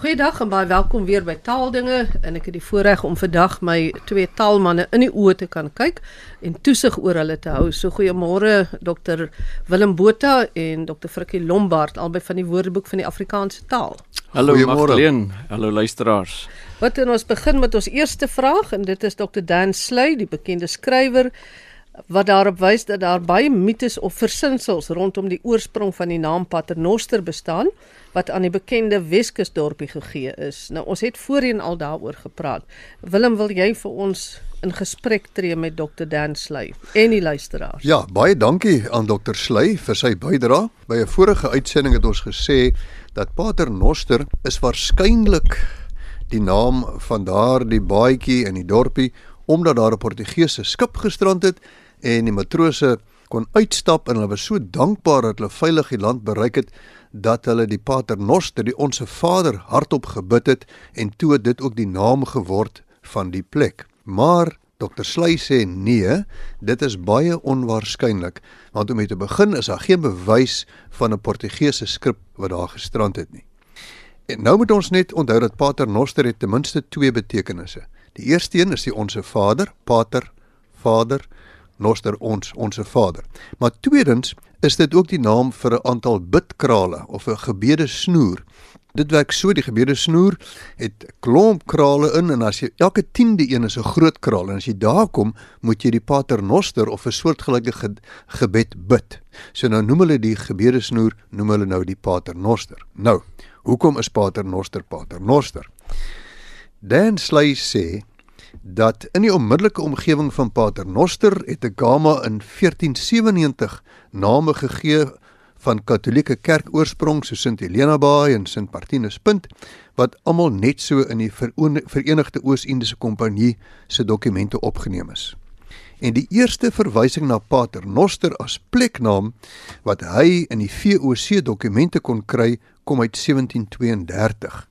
Goeiedag en baie welkom weer by Taaldinge en ek het die voorreg om vandag my twee taalmanne in die oë te kan kyk en toesig oor hulle te hou. So goeiemôre Dr Willem Botha en Dr Frikkie Lombard albei van die Woordeboek van die Afrikaanse taal. Hallo Magdalene, hallo luisteraars. Wat en ons begin met ons eerste vraag en dit is Dr Dan Sluy, die bekende skrywer wat daarop wys dat daar baie mites of versinsels rondom die oorsprong van die naam Paternoster bestaan wat aan die bekende Weskusdorpie gegee is. Nou ons het voorheen al daaroor gepraat. Willem, wil jy vir ons in gesprek tree met Dr Dan Sley en die luisteraars? Ja, baie dankie aan Dr Sley vir sy bydrae. By 'n vorige uitsending het ons gesê dat Paternoster is waarskynlik die naam van daardie baadjie in die dorpie omdat daar 'n Portugese skip gestrand het en die matrose kon uitstap en hulle was so dankbaar dat hulle veilig die land bereik het dat hulle die Pater Noster, die onsse Vader, hardop gebid het en toe het dit ook die naam geword van die plek. Maar Dr. Sley sê nee, dit is baie onwaarskynlik want om te begin is daar geen bewys van 'n Portugese skrip wat daar gestrand het nie. En nou moet ons net onthou dat Pater Noster het ten minste twee betekenisse. Die eerste een is die onsse Vader, Pater, Vader, Noster ons, onsse Vader. Maar tweedens is dit ook die naam vir 'n aantal bidkrale of 'n gebedesnoer. Dit werk so die gebedesnoer het klomp krale in en as jy elke 10de een is 'n groot kraal en as jy daar kom moet jy die Pater Noster of 'n soortgelyke ge gebed bid. So nou noem hulle die gebedesnoer noem hulle nou die Pater Noster. Nou, hoekom is Pater Noster Pater Noster? Dan Slay sê dat in die onmiddellike omgewing van Pater Noster het 'n Gama in 1497 name gegee van Katolieke kerk oorsprong so Sint Helena Baai en Sint Martinus Punt wat almal net so in die Verenigde Oos-Indiese Kompanjie se dokumente opgeneem is. En die eerste verwysing na Pater Noster as pleknaam wat hy in die VOC dokumente kon kry, kom uit 1732.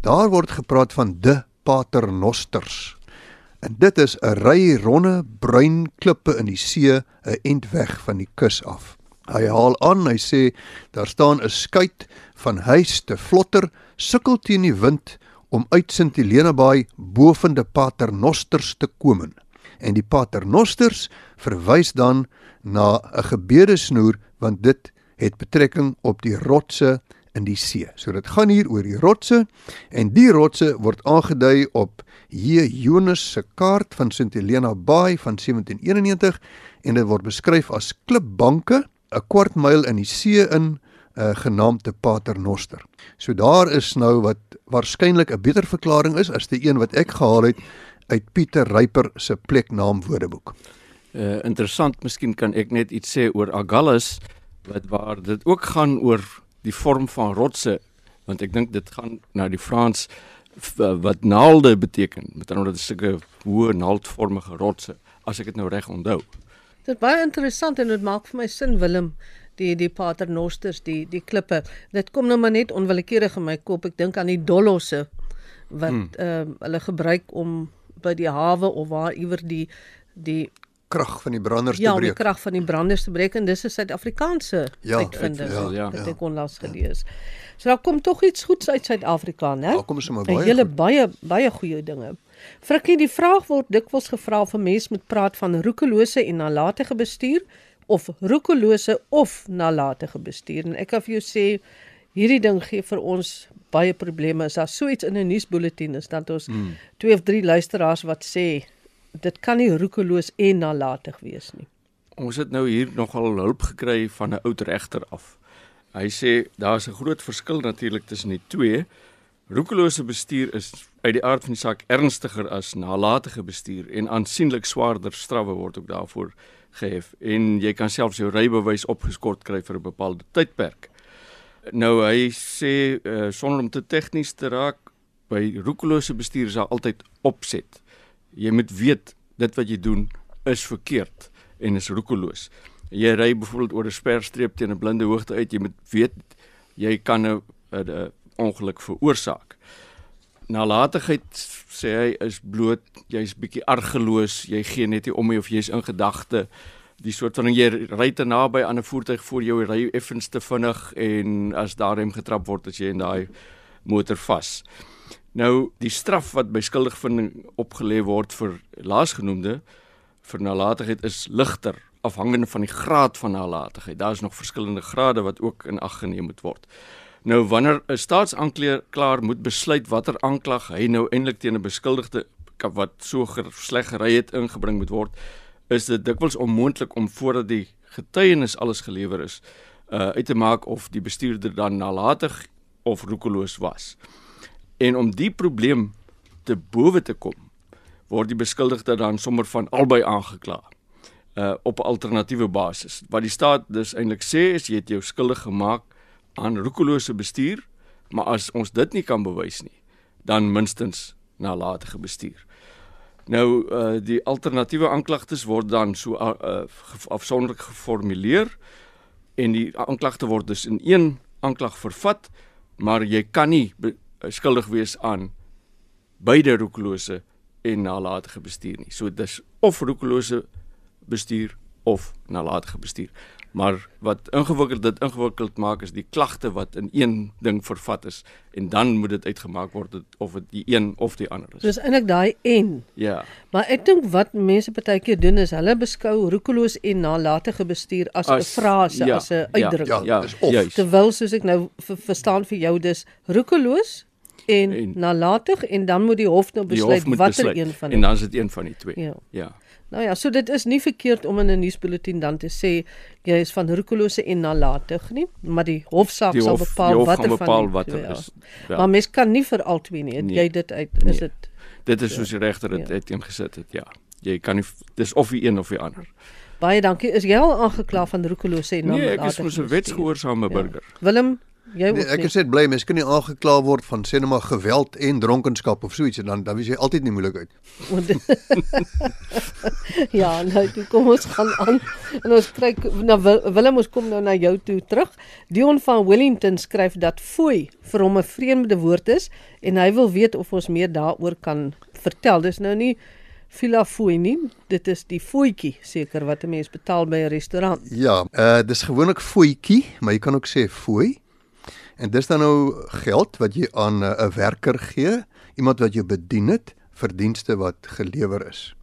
Daar word gepraat van de Pater Nosters En dit is 'n ry ronde bruin klippe in die see 'n end weg van die kus af. Hy haal aan, hy sê daar staan 'n skuit van huis te vlotter, sukkel teen die wind om uit Sint Helena Baai bovende Paternosters te kom. En die Paternosters verwys dan na 'n gebedesnoer want dit het betrekking op die rotse in die see. So dit gaan hier oor die rotse en die rotse word aangedui op J. Jonas se kaart van St Helena Bay van 1791 en dit word beskryf as klipbanke 'n kwart myl in die see in uh, genaamd te Paternoster. So daar is nou wat waarskynlik 'n beter verklaring is as die een wat ek gehaal het uit Pieter Ryper se pleknaam woordeboek. Uh interessant, miskien kan ek net iets sê oor Agallus wat waar dit ook gaan oor die vorm van rotse want ek dink dit gaan na die Frans wat naalde beteken met ander woorde sulke hoë naaldvormige rotse as ek dit nou reg onthou. Dit is baie interessant en dit maak vir my sin Willem die die paternosters die die klippe. Dit kom nou maar net onwillekeurig in my kop. Ek dink aan die dolosse wat hmm. ehm hmm. uh, hulle gebruik om by die hawe of waar iewers die die krag van die branders ja, te breek. Ja, die krag van die branders te breek en dis 'n Suid-Afrikaanse ja, uitvinding ja, ja, wat ek onlangs ja. gelees. So daar kom tog iets goeds uit Suid-Afrika, né? Daar kom sommer baie. Hele baie baie goeie dinge. Frikkie, die vraag word dikwels gevra of 'n mens moet praat van roekelose en nalatige bestuur of roekelose of nalatige bestuur. En ek kan vir jou sê hierdie ding gee vir ons baie probleme. As daar so iets in 'n nuusbulletin is, dan het ons hmm. twee of drie luisteraars wat sê dit kan nie roekeloos en nalatig wees nie. Ons het nou hier nogal hulp gekry van 'n oud regter af. Hy sê daar's 'n groot verskil natuurlik tussen die twee. Roekelose bestuur is uit die aard van die saak ernstiger as nalatige bestuur en aansienlik swaarder strawwe word ook daarvoor gehef en jy kan selfs jou rybewys opgeskort kry vir 'n bepaalde tydperk. Nou hy sê uh, sonder om te tegnies te raak by roekelose bestuur is daar altyd opset jy moet weet dit wat jy doen is verkeerd en is roekeloos. Jy ry byvoorbeeld oor 'n sperstreep teen 'n blinde hoogte uit, jy moet weet jy kan 'n 'n ongeluk veroorsaak. Nalatigheid sê hy is bloot jy's bietjie argeloos, jy gee net nie om nie of jy's in gedagte die soort van jy ry te naby aan 'n voertuig voor jou ry effens te vinnig en as daarin getrap word as jy in daai motor vas. Nou die straf wat by skuldigvinding opgelê word vir laasgenoemde vir nalatigheid is ligter afhangende van die graad van nalatigheid. Daar is nog verskillende grade wat ook in ag geneem moet word. Nou wanneer 'n staatsaanklaer moet besluit watter aanklag hy nou eintlik teen 'n beskuldigde wat so sleg gery het ingebring moet word, is dit dikwels onmoontlik om voordat die getuienis alles gelewer is, uh uit te maak of die bestuurder dan nalatig of roekeloos was. En om die probleem te bowe te kom, word die beskuldigde dan sommer van albei aangekla uh op 'n alternatiewe basis. Wat die staat dus eintlik sê is jy het jou skuldig gemaak aan roekelose bestuur, maar as ons dit nie kan bewys nie, dan minstens nalatige bestuur. Nou uh die alternatiewe aanklagtes word dan so uh, uh afsonderlik geformuleer en die aanklagte word dus in een aanklag vervat, maar jy kan nie skuldig wees aan beide roekelose en nalatige bestuur nie. So dis of roekelose bestuur of nalatige bestuur. Maar wat ingewikkeld dit ingewikkeld maak is die klagte wat in een ding vervat is en dan moet dit uitgemaak word of dit die een of die ander is. Dis eintlik daai en. Ja. Maar ek dink wat mense partykeer doen is hulle beskou roekeloos en nalatige bestuur as 'n frase, ja, as 'n uitdrukking. Ja, ja, ja terwyl soos ek nou verstaan vir jou dis roekeloos en, en nalatig en dan moet die hof nou besluit watter een van die En dan is dit een van die twee. Ja. ja. Nou ja, so dit is nie verkeerd om in 'n nuusbulletin dan te sê jy is van roekelose en nalatig nie, maar die hofsaak die hof, sal bepaal watter van bepaal wat er is. Ja. Maar mens kan nie vir al twee nie. Nee. Jy dit uit is dit nee. Dit is soos die regter dit ja. uiteengesit het, ja. Jy kan nie dis of die een of die ander. Baie dankie. Is jy al aangekla van roekelose en nalatig? Nee, ek is mos 'n wetsgehoorsame ja. burger. Willem Jy nee, ek sê bly mens kan nie aangekla word van sê net maar geweld en dronkenskap of so iets en dan dan wys jy altyd nie moeilik uit. ja, nou toe kom ons gaan aan en ons kry nou Willem ons kom nou na jou toe terug. Dion van Wellington skryf dat fooi vir hom 'n vreemde woord is en hy wil weet of ons meer daaroor kan vertel. Dis nou nie Villa fooi nie. Dit is die fooitjie seker wat 'n mens betaal by 'n restaurant. Ja, uh dis gewoonlik fooitjie, maar jy kan ook sê fooi. En dis dan nou geld wat jy aan eh, 'n werker gee, iemand wat jou bedien het vir dienste wat gelewer is.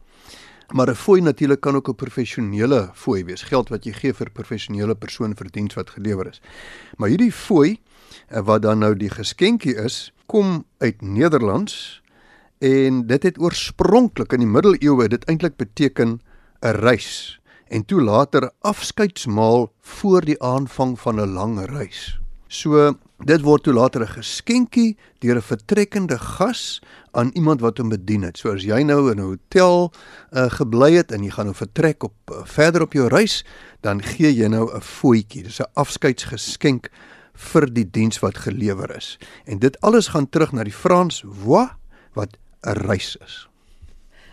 Maar 'n fooi natuurlik kan ook 'n professionele fooi wees, geld wat jy gee vir 'n professionele persoon vir diens wat gelewer is. Maar hierdie fooi eh, wat dan nou die geskenkie is, kom uit Nederlands en dit het oorspronklik in die middeleeue dit eintlik beteken 'n reis en toe later afskeidsmaal voor die aanvang van 'n lang reis. So dit word toe later 'n geskenkie deur 'n vertrekkende gas aan iemand wat hom bedien het. So as jy nou in 'n hotel uh, gebly het en jy gaan nou vertrek op uh, verder op jou reis, dan gee jy nou 'n fooitjie. Dis 'n afskeidsgeskenk vir die diens wat gelewer is. En dit alles gaan terug na die Frans voi wat 'n reis is.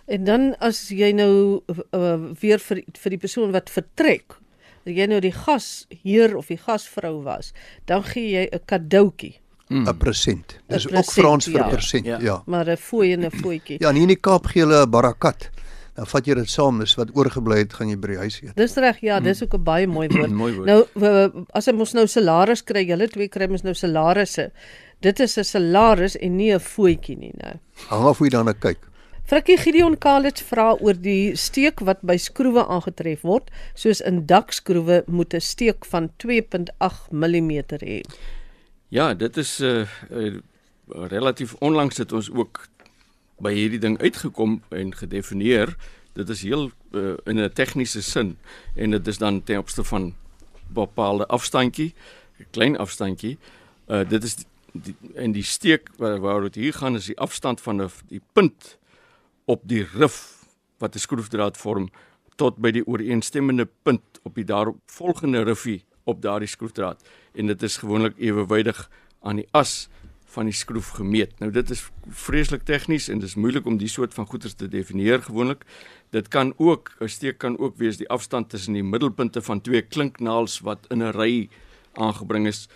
En dan as jy nou uh, weer vir vir die persoon wat vertrek as jy nou die gasheer of die gasvrou was, dan gee jy 'n cadeautjie. Hmm. 'n Present. Dis ook Frans vir ja. present, ja. ja. Maar 'n fooi en 'n voetjie. Ja, in die Kaap gee hulle 'n barakat. Dan vat jy dit saam, dis wat oorgebly het, gaan jy by die huis eet. Dis reg, ja, dis hmm. ook 'n baie mooi woord. mooi woord. Nou as ons nou salaris kry, julle twee kry mens nou salarisse. Dit is 'n salaris en nie 'n voetjie nie, nou. Hang af hoe jy daarna kyk. Frikkie Gideon Kalitz vra oor die steek wat by skroewe aangetref word, soos in dakskroewe moet 'n steek van 2.8 mm hê. Ja, dit is 'n uh, uh, relatief onlangs het ons ook by hierdie ding uitgekom en gedefinieer. Dit is heel uh, in 'n tegniese sin en dit is dan ten opsigte van bepaalde afstandjie, 'n klein afstandjie. Uh dit is die, en die steek waar, waar dit hier gaan is die afstand van die punt op die rif wat 'n skroefdraad vorm tot by die ooreenstemmende punt op die daarop volgende riffie op daardie skroefdraad en dit is gewoonlik ewewydig aan die as van die skroef gemeet. Nou dit is vreeslik tegnies en dit is moeilik om die soort van goeders te definieer gewoonlik. Dit kan ook 'n steek kan ook wees die afstand tussen die middelpunte van twee klinknaels wat in 'n ry aangebring is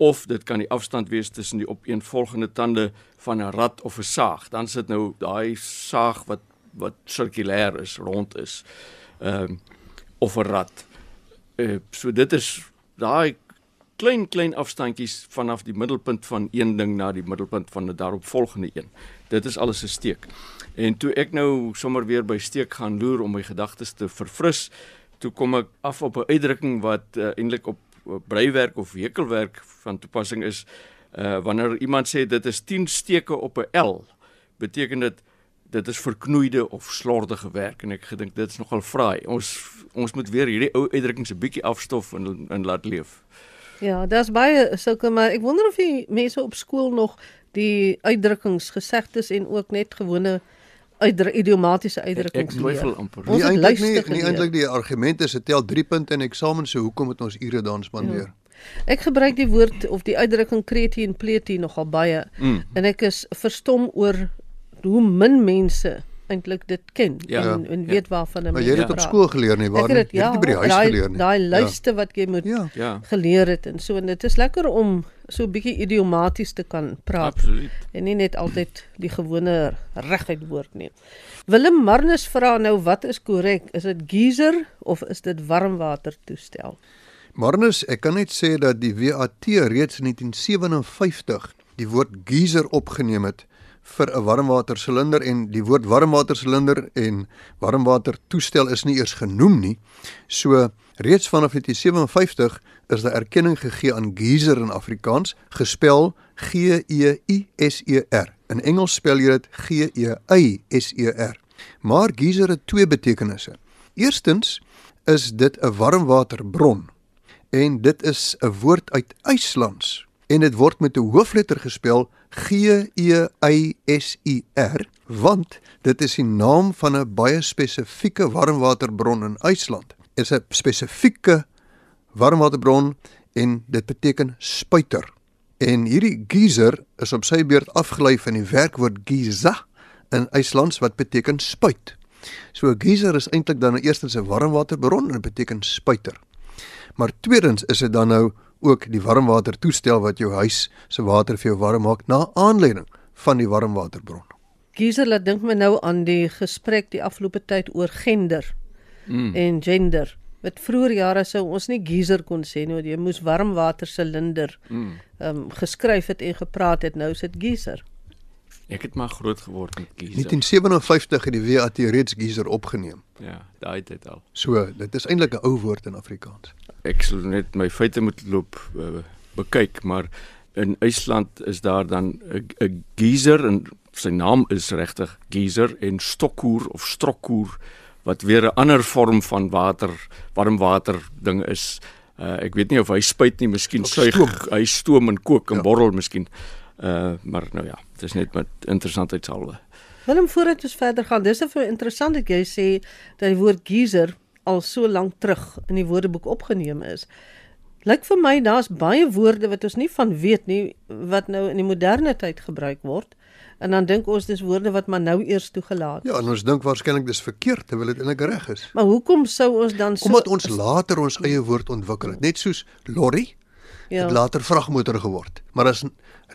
of dit kan die afstand wees tussen die opeenvolgende tande van 'n rad of 'n saag. Dan sit nou daai saag wat wat sirkulêr is, rond is. Ehm um, of 'n rad. Uh, so dit is daai klein klein afstandjies vanaf die middelpunt van een ding na die middelpunt van 'n daaropvolgende een. Dit is alles 'n steek. En toe ek nou sommer weer by steek gaan loer om my gedagtes te verfris, toe kom ek af op 'n uitdrukking wat uh, eintlik op breiwerk of hekelwerk van toepassing is. Uh wanneer iemand sê dit is 10 steke op 'n L, beteken dit dit is verknoeide of slordige werk en ek gedink dit is nogal fraai. Ons ons moet weer hierdie ou uitdrukkings 'n bietjie afstof en en laat leef. Ja, daar's baie sulke maar ek wonder of die mense op skool nog die uitdrukkings, gesegdes en ook net gewone uitdruk idiomatiese uitdrukkings. Ek twyfel amper. Nie eintlik nie, nie eintlik die argumente is dit tel 3 punte in eksamen so hoekom moet ons ure dan spandeer? Ja. Ek gebruik die woord of die uitdrukking kreti en pleti nogal baie mm. en ek is verstom oor hoe min mense eintlik dit ken ja. en, en weet ja. waarvan hulle Maar jy het dit op skool geleer nie, waar nie? Jy het dit by die huis die, geleer nie. Daai lyste ja. wat jy moet ja. ja. geleer het en so en dit is lekker om so 'n bietjie idiomaties te kan praat. Absoluut. En nie net altyd die gewone reguit woord nie. Willem Marnus vra nou wat is korrek? Is dit geyser of is dit warmwater toestel? Marnus, ek kan net sê dat die WAT reeds in 1957 die woord geyser opgeneem het vir 'n warmwatersilinder en die woord warmwatersilinder en warmwatertoestel is nie eers genoem nie. So reeds vanaf 1957 is daar erkenning gegee aan geyser in Afrikaans, gespel G E I S E R. In Engels spel jy dit G E Y S E R. Maar geyser het twee betekenisse. Eerstens is dit 'n warmwaterbron en dit is 'n woord uit IJslands en dit word met 'n hoofletter gespel G E Y S I R want dit is die naam van 'n baie spesifieke warmwaterbron in IJsland. Dit is 'n spesifieke warmwaterbron en dit beteken spuiter. En hierdie geyser is op sy beurt afgelei van die werkwoord geysa in IJslands wat beteken spuit. So 'n geyser is eintlik dan eerstens 'n warmwaterbron en dit beteken spuiter. Maar tweedens is dit dan nou ook die warmwatertoestel wat jou huis se water vir jou warm maak na aanleiding van die warmwaterbron. Geyser laat dink my nou aan die gesprek die afgelope tyd oor gender mm. en gender. Met vroeër jare sou ons nie geyser kon sê nie, jy moes warmwatersilinder mm. um, geskryf het en gepraat het, nou is dit geyser. Ek het maar groot geword met geyser. 1957 het die WAT reeds geyser opgeneem. Ja, daai tyd al. So, dit is eintlik 'n ou woord in Afrikaans ek sal net my feite moet loop uh, bekyk, maar in IJsland is daar dan 'n geyser en sy naam is regtig geyser en stokkoer of strokkoer wat weer 'n ander vorm van water, warm water ding is. Uh, ek weet nie of hy spuit nie, miskien suig hy stoom en kook en ja. borrel miskien. Uh maar nou ja, dit is net met interessantheidshalwe. Willem voordat ons verder gaan, dis 'n interessant dat jy sê dat die woord geyser al so lank terug in die woordeboek opgeneem is. Lyk vir my daar's baie woorde wat ons nie van weet nie wat nou in die moderne tyd gebruik word. En dan dink ons dis woorde wat maar nou eers toegelaat is. Ja, en ons dink waarskynlik dis verkeerd terwyl dit eintlik reg is. Maar hoekom sou ons dan so Omdat ons later ons eie woord ontwikkel het, net soos lorry. Ja. Het later vragmotor geword. Maar as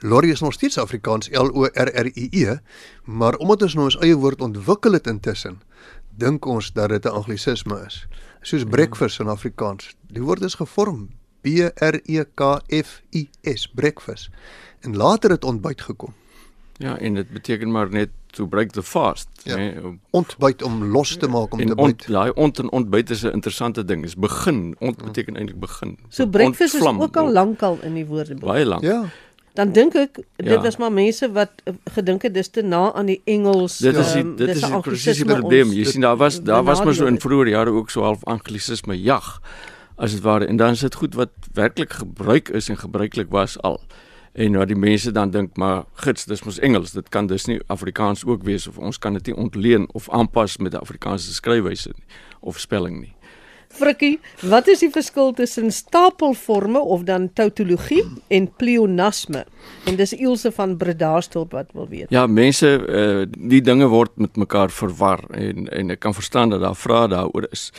lorry is nog steeds Afrikaans L O R R I E, maar omdat ons nou ons eie woord ontwikkel het intussen, dink ons dat dit 'n anglisisme is. Soos breakfast in Afrikaans. Die woord is gevorm B R E K F I S, breakfast. En later het ontbyt gekom. Ja, en dit beteken maar net to break the fast, ja. nee, ontbyt om los te maak om en te byt. Daai ont en ontbyt is 'n interessante ding. Is begin. Ont beteken eintlik begin. So breakfast is ook al lankal in die woordeboek. Baie lank. Ja dan dink ek dit ja. was maar mense wat uh, gedink het dis te na aan die Engels. Dit is die, um, dit is die presiese probleem. Jy sien daar was daar was maar so in vroeë jare ook so half anglisisme jag as dit ware en dan is dit goed wat werklik gebruik is en gebruiklik was al. En wat die mense dan dink maar gits dis mos Engels, dit kan dus nie Afrikaans ook wees of ons kan dit nie ontleen of aanpas met 'n Afrikaanse skryfwyse of spelling nie. Frikkie, wat is die verskil tussen stapelforme of dan tautologie en pleonasme? En dis Ilse van Bredasdorp wat wil weet. Ja, mense uh, die dinge word met mekaar verwar en en ek kan verstaan dat daar vrae daaroor is.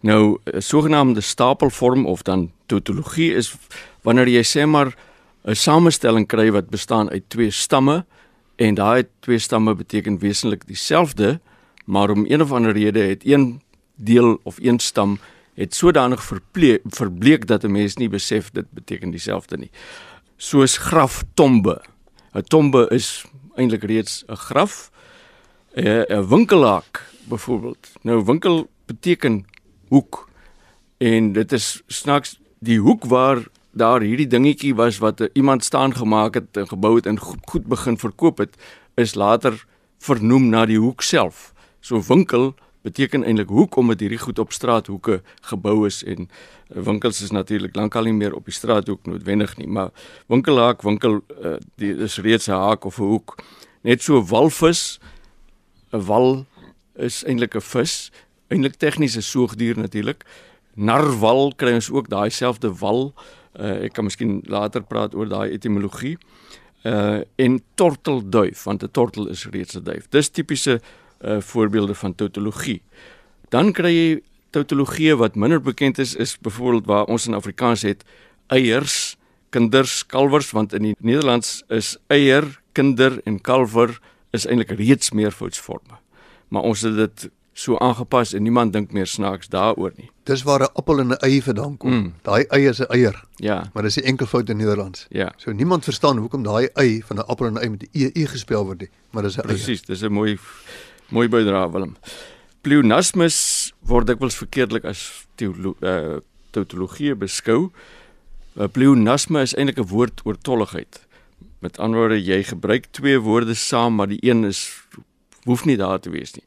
Nou, 'n sogenaamde stapelvorm of dan tautologie is wanneer jy sê maar 'n samestelling kry wat bestaan uit twee stamme en daai twee stamme beteken wesentlik dieselfde, maar om een of ander rede het een deel of een stam het sodanig verbleek, dat 'n mens nie besef dit beteken dieselfde nie. Soos graftombe. 'n Tombe is eintlik reeds 'n graf. 'n 'n Winkelaak byvoorbeeld. Nou winkel beteken hoek. En dit is snaaks die hoek waar daar hierdie dingetjie was wat iemand staan gemaak het en gebou het en goed begin verkoop het, is later vernoem na die hoek self. So winkel beteken eintlik hoek omdat hierdie goed op straathoeke gebou is en eh, winkels is natuurlik lankal nie meer op die straathoek noodwendig nie, maar winkelhaak, winkel uh, die is reeds 'n haak of 'n hoek. Net so walvis, 'n wal is eintlik 'n vis, eintlik tegnies 'n soogdier natuurlik. Narwal kry ons ook daai selfde wal. Uh, ek kan miskien later praat oor daai etimologie. Uh en tortelduif, want 'n tortel is reeds 'n duif. Dis tipiese uh voorbeelde van tautologie. Dan kry jy tautologie wat minder bekend is is byvoorbeeld waar ons in Afrikaans het eiers, kinders, kalwers want in die Nederlands is eier, kinder en kalwer is eintlik reeds meervoudsforme. Maar ons het dit so aangepas en niemand dink meer snaaks daaroor nie. Dis waar 'n appel en 'n ei vandaan kom. Mm. Daai ei is 'n eier. Ja. Maar dis 'n enkelvoud in Nederlands. Ja. So niemand verstaan hoekom daai ei van 'n appel en 'n ei met 'n e, e gespel word nie, maar dis 'n eier. Presies, dis 'n mooi mooi bydra Willem. Pleonasmus word dikwels verkeerdelik as teolo uh, tautologie beskou. 'n uh, Pleonasme is eintlik 'n woord oortolligheid. Met ander woorde, jy gebruik twee woorde saam, maar die een is hoef nie daar te wees nie.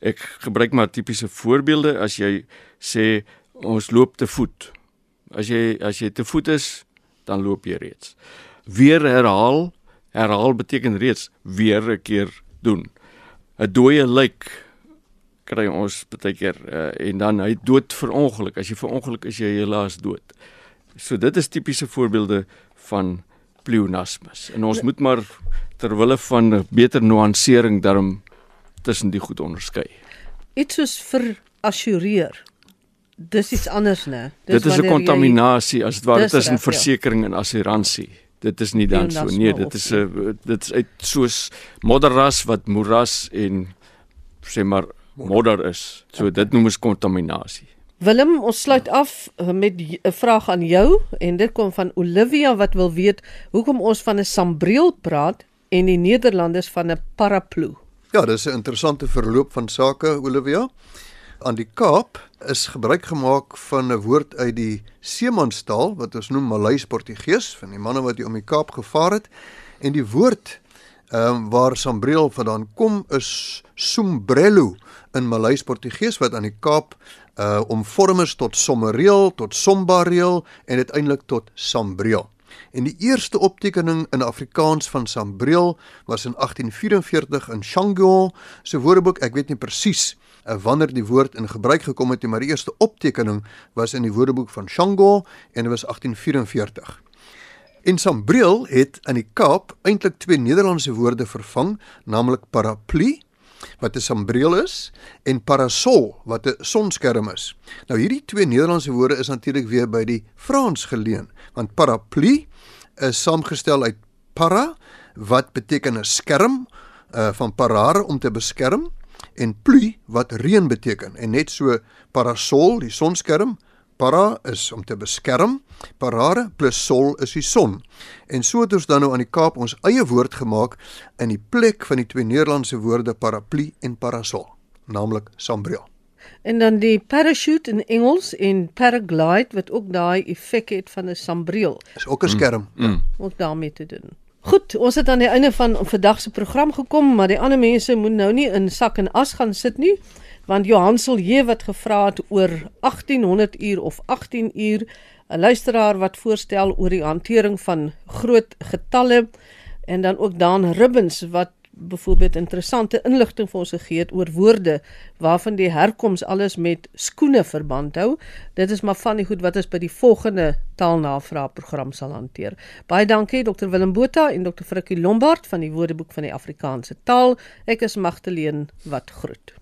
Ek gebruik maar tipiese voorbeelde as jy sê ons loop te voet. As jy as jy te voet is, dan loop jy reeds. Weer herhaal, herhaal beteken reeds weer 'n keer doen. 'n Dooie lijk kry ons baie keer uh, en dan hy dood vir ongeluk. As jy vir ongeluk is jy helaas dood. So dit is tipiese voorbeelde van pleonasmus. En ons moet maar ter wille van beter nuansering daarom tussen die goed onderskei. Iets soos verassureer. Dis iets anders, né? Dit is 'n kontaminasie as dit ware tussen ja. versekerings en assuransie. Dit is nie dan so nee, dit is 'n dit is uit soos modderras wat moeras en sê maar modder is. So dit noem ons kontaminasie. Willem, ons sluit af eh, met 'n vraag aan jou en dit kom van Olivia wat wil weet hoekom ons van 'n sambreel praat en die Nederlanders van 'n paraplu. Ja, dis 'n interessante verloop van sake, Olivia. Aan die Kaap is gebruik gemaak van 'n woord uit die seemanstaal wat ons noem Maleis Portugees van die manne wat hier om die Kaap gevaar het en die woord ehm um, waar sambreel vandaan kom is sombrello in Maleis Portugees wat aan die Kaap uh omvorm is tot sommereel, tot sombareel en uiteindelik tot sambreel. En die eerste optekening in Afrikaans van sambreel was in 1844 in Shango se woordeboek. Ek weet nie presies wanneer die woord in gebruik gekom het maar die eerste optekening was in die woordeboek van Shango en dit was 1844. En sambreel het in die Kaap eintlik twee Nederlandse woorde vervang, naamlik paraplu wat 'n sambreel is en parasol wat 'n sonskerm is. Nou hierdie twee Nederlandse woorde is natuurlik weer by die Frans geleen, want paraplu is saamgestel uit para wat beteken 'n skerm uh, van parare om te beskerm en plu wat reën beteken en net so parasol die sonskerm para is om te beskerm parare plus sol is die son en so het ons dan nou aan die Kaap ons eie woord gemaak in die plek van die twee Nederlandse woorde paraplu en parasol naamlik sambreel en dan die parachute in Engels en paraglide wat ook daai effek het van 'n sambreel. Is ook 'n skerm. Mm. Mm. Ook daarmee te doen. Goed, ons het aan die einde van vandag se program gekom, maar die ander mense moet nou nie in sak en as gaan sit nie, want Johan Silje wat gevra het oor 1800 uur of 18 uur, 'n luisteraar wat voorstel oor die hantering van groot getalle en dan ook Dan Ribbins wat byvoorbeeld interessante inligting vir ons gegee het oor woorde waarvan die herkoms alles met skoene verband hou. Dit is maar van die goed wat ons by die volgende taalnavraag program sal hanteer. Baie dankie Dr Willem Botha en Dr Frikkie Lombard van die Woordeboek van die Afrikaanse taal. Ek is Magtleen wat groet.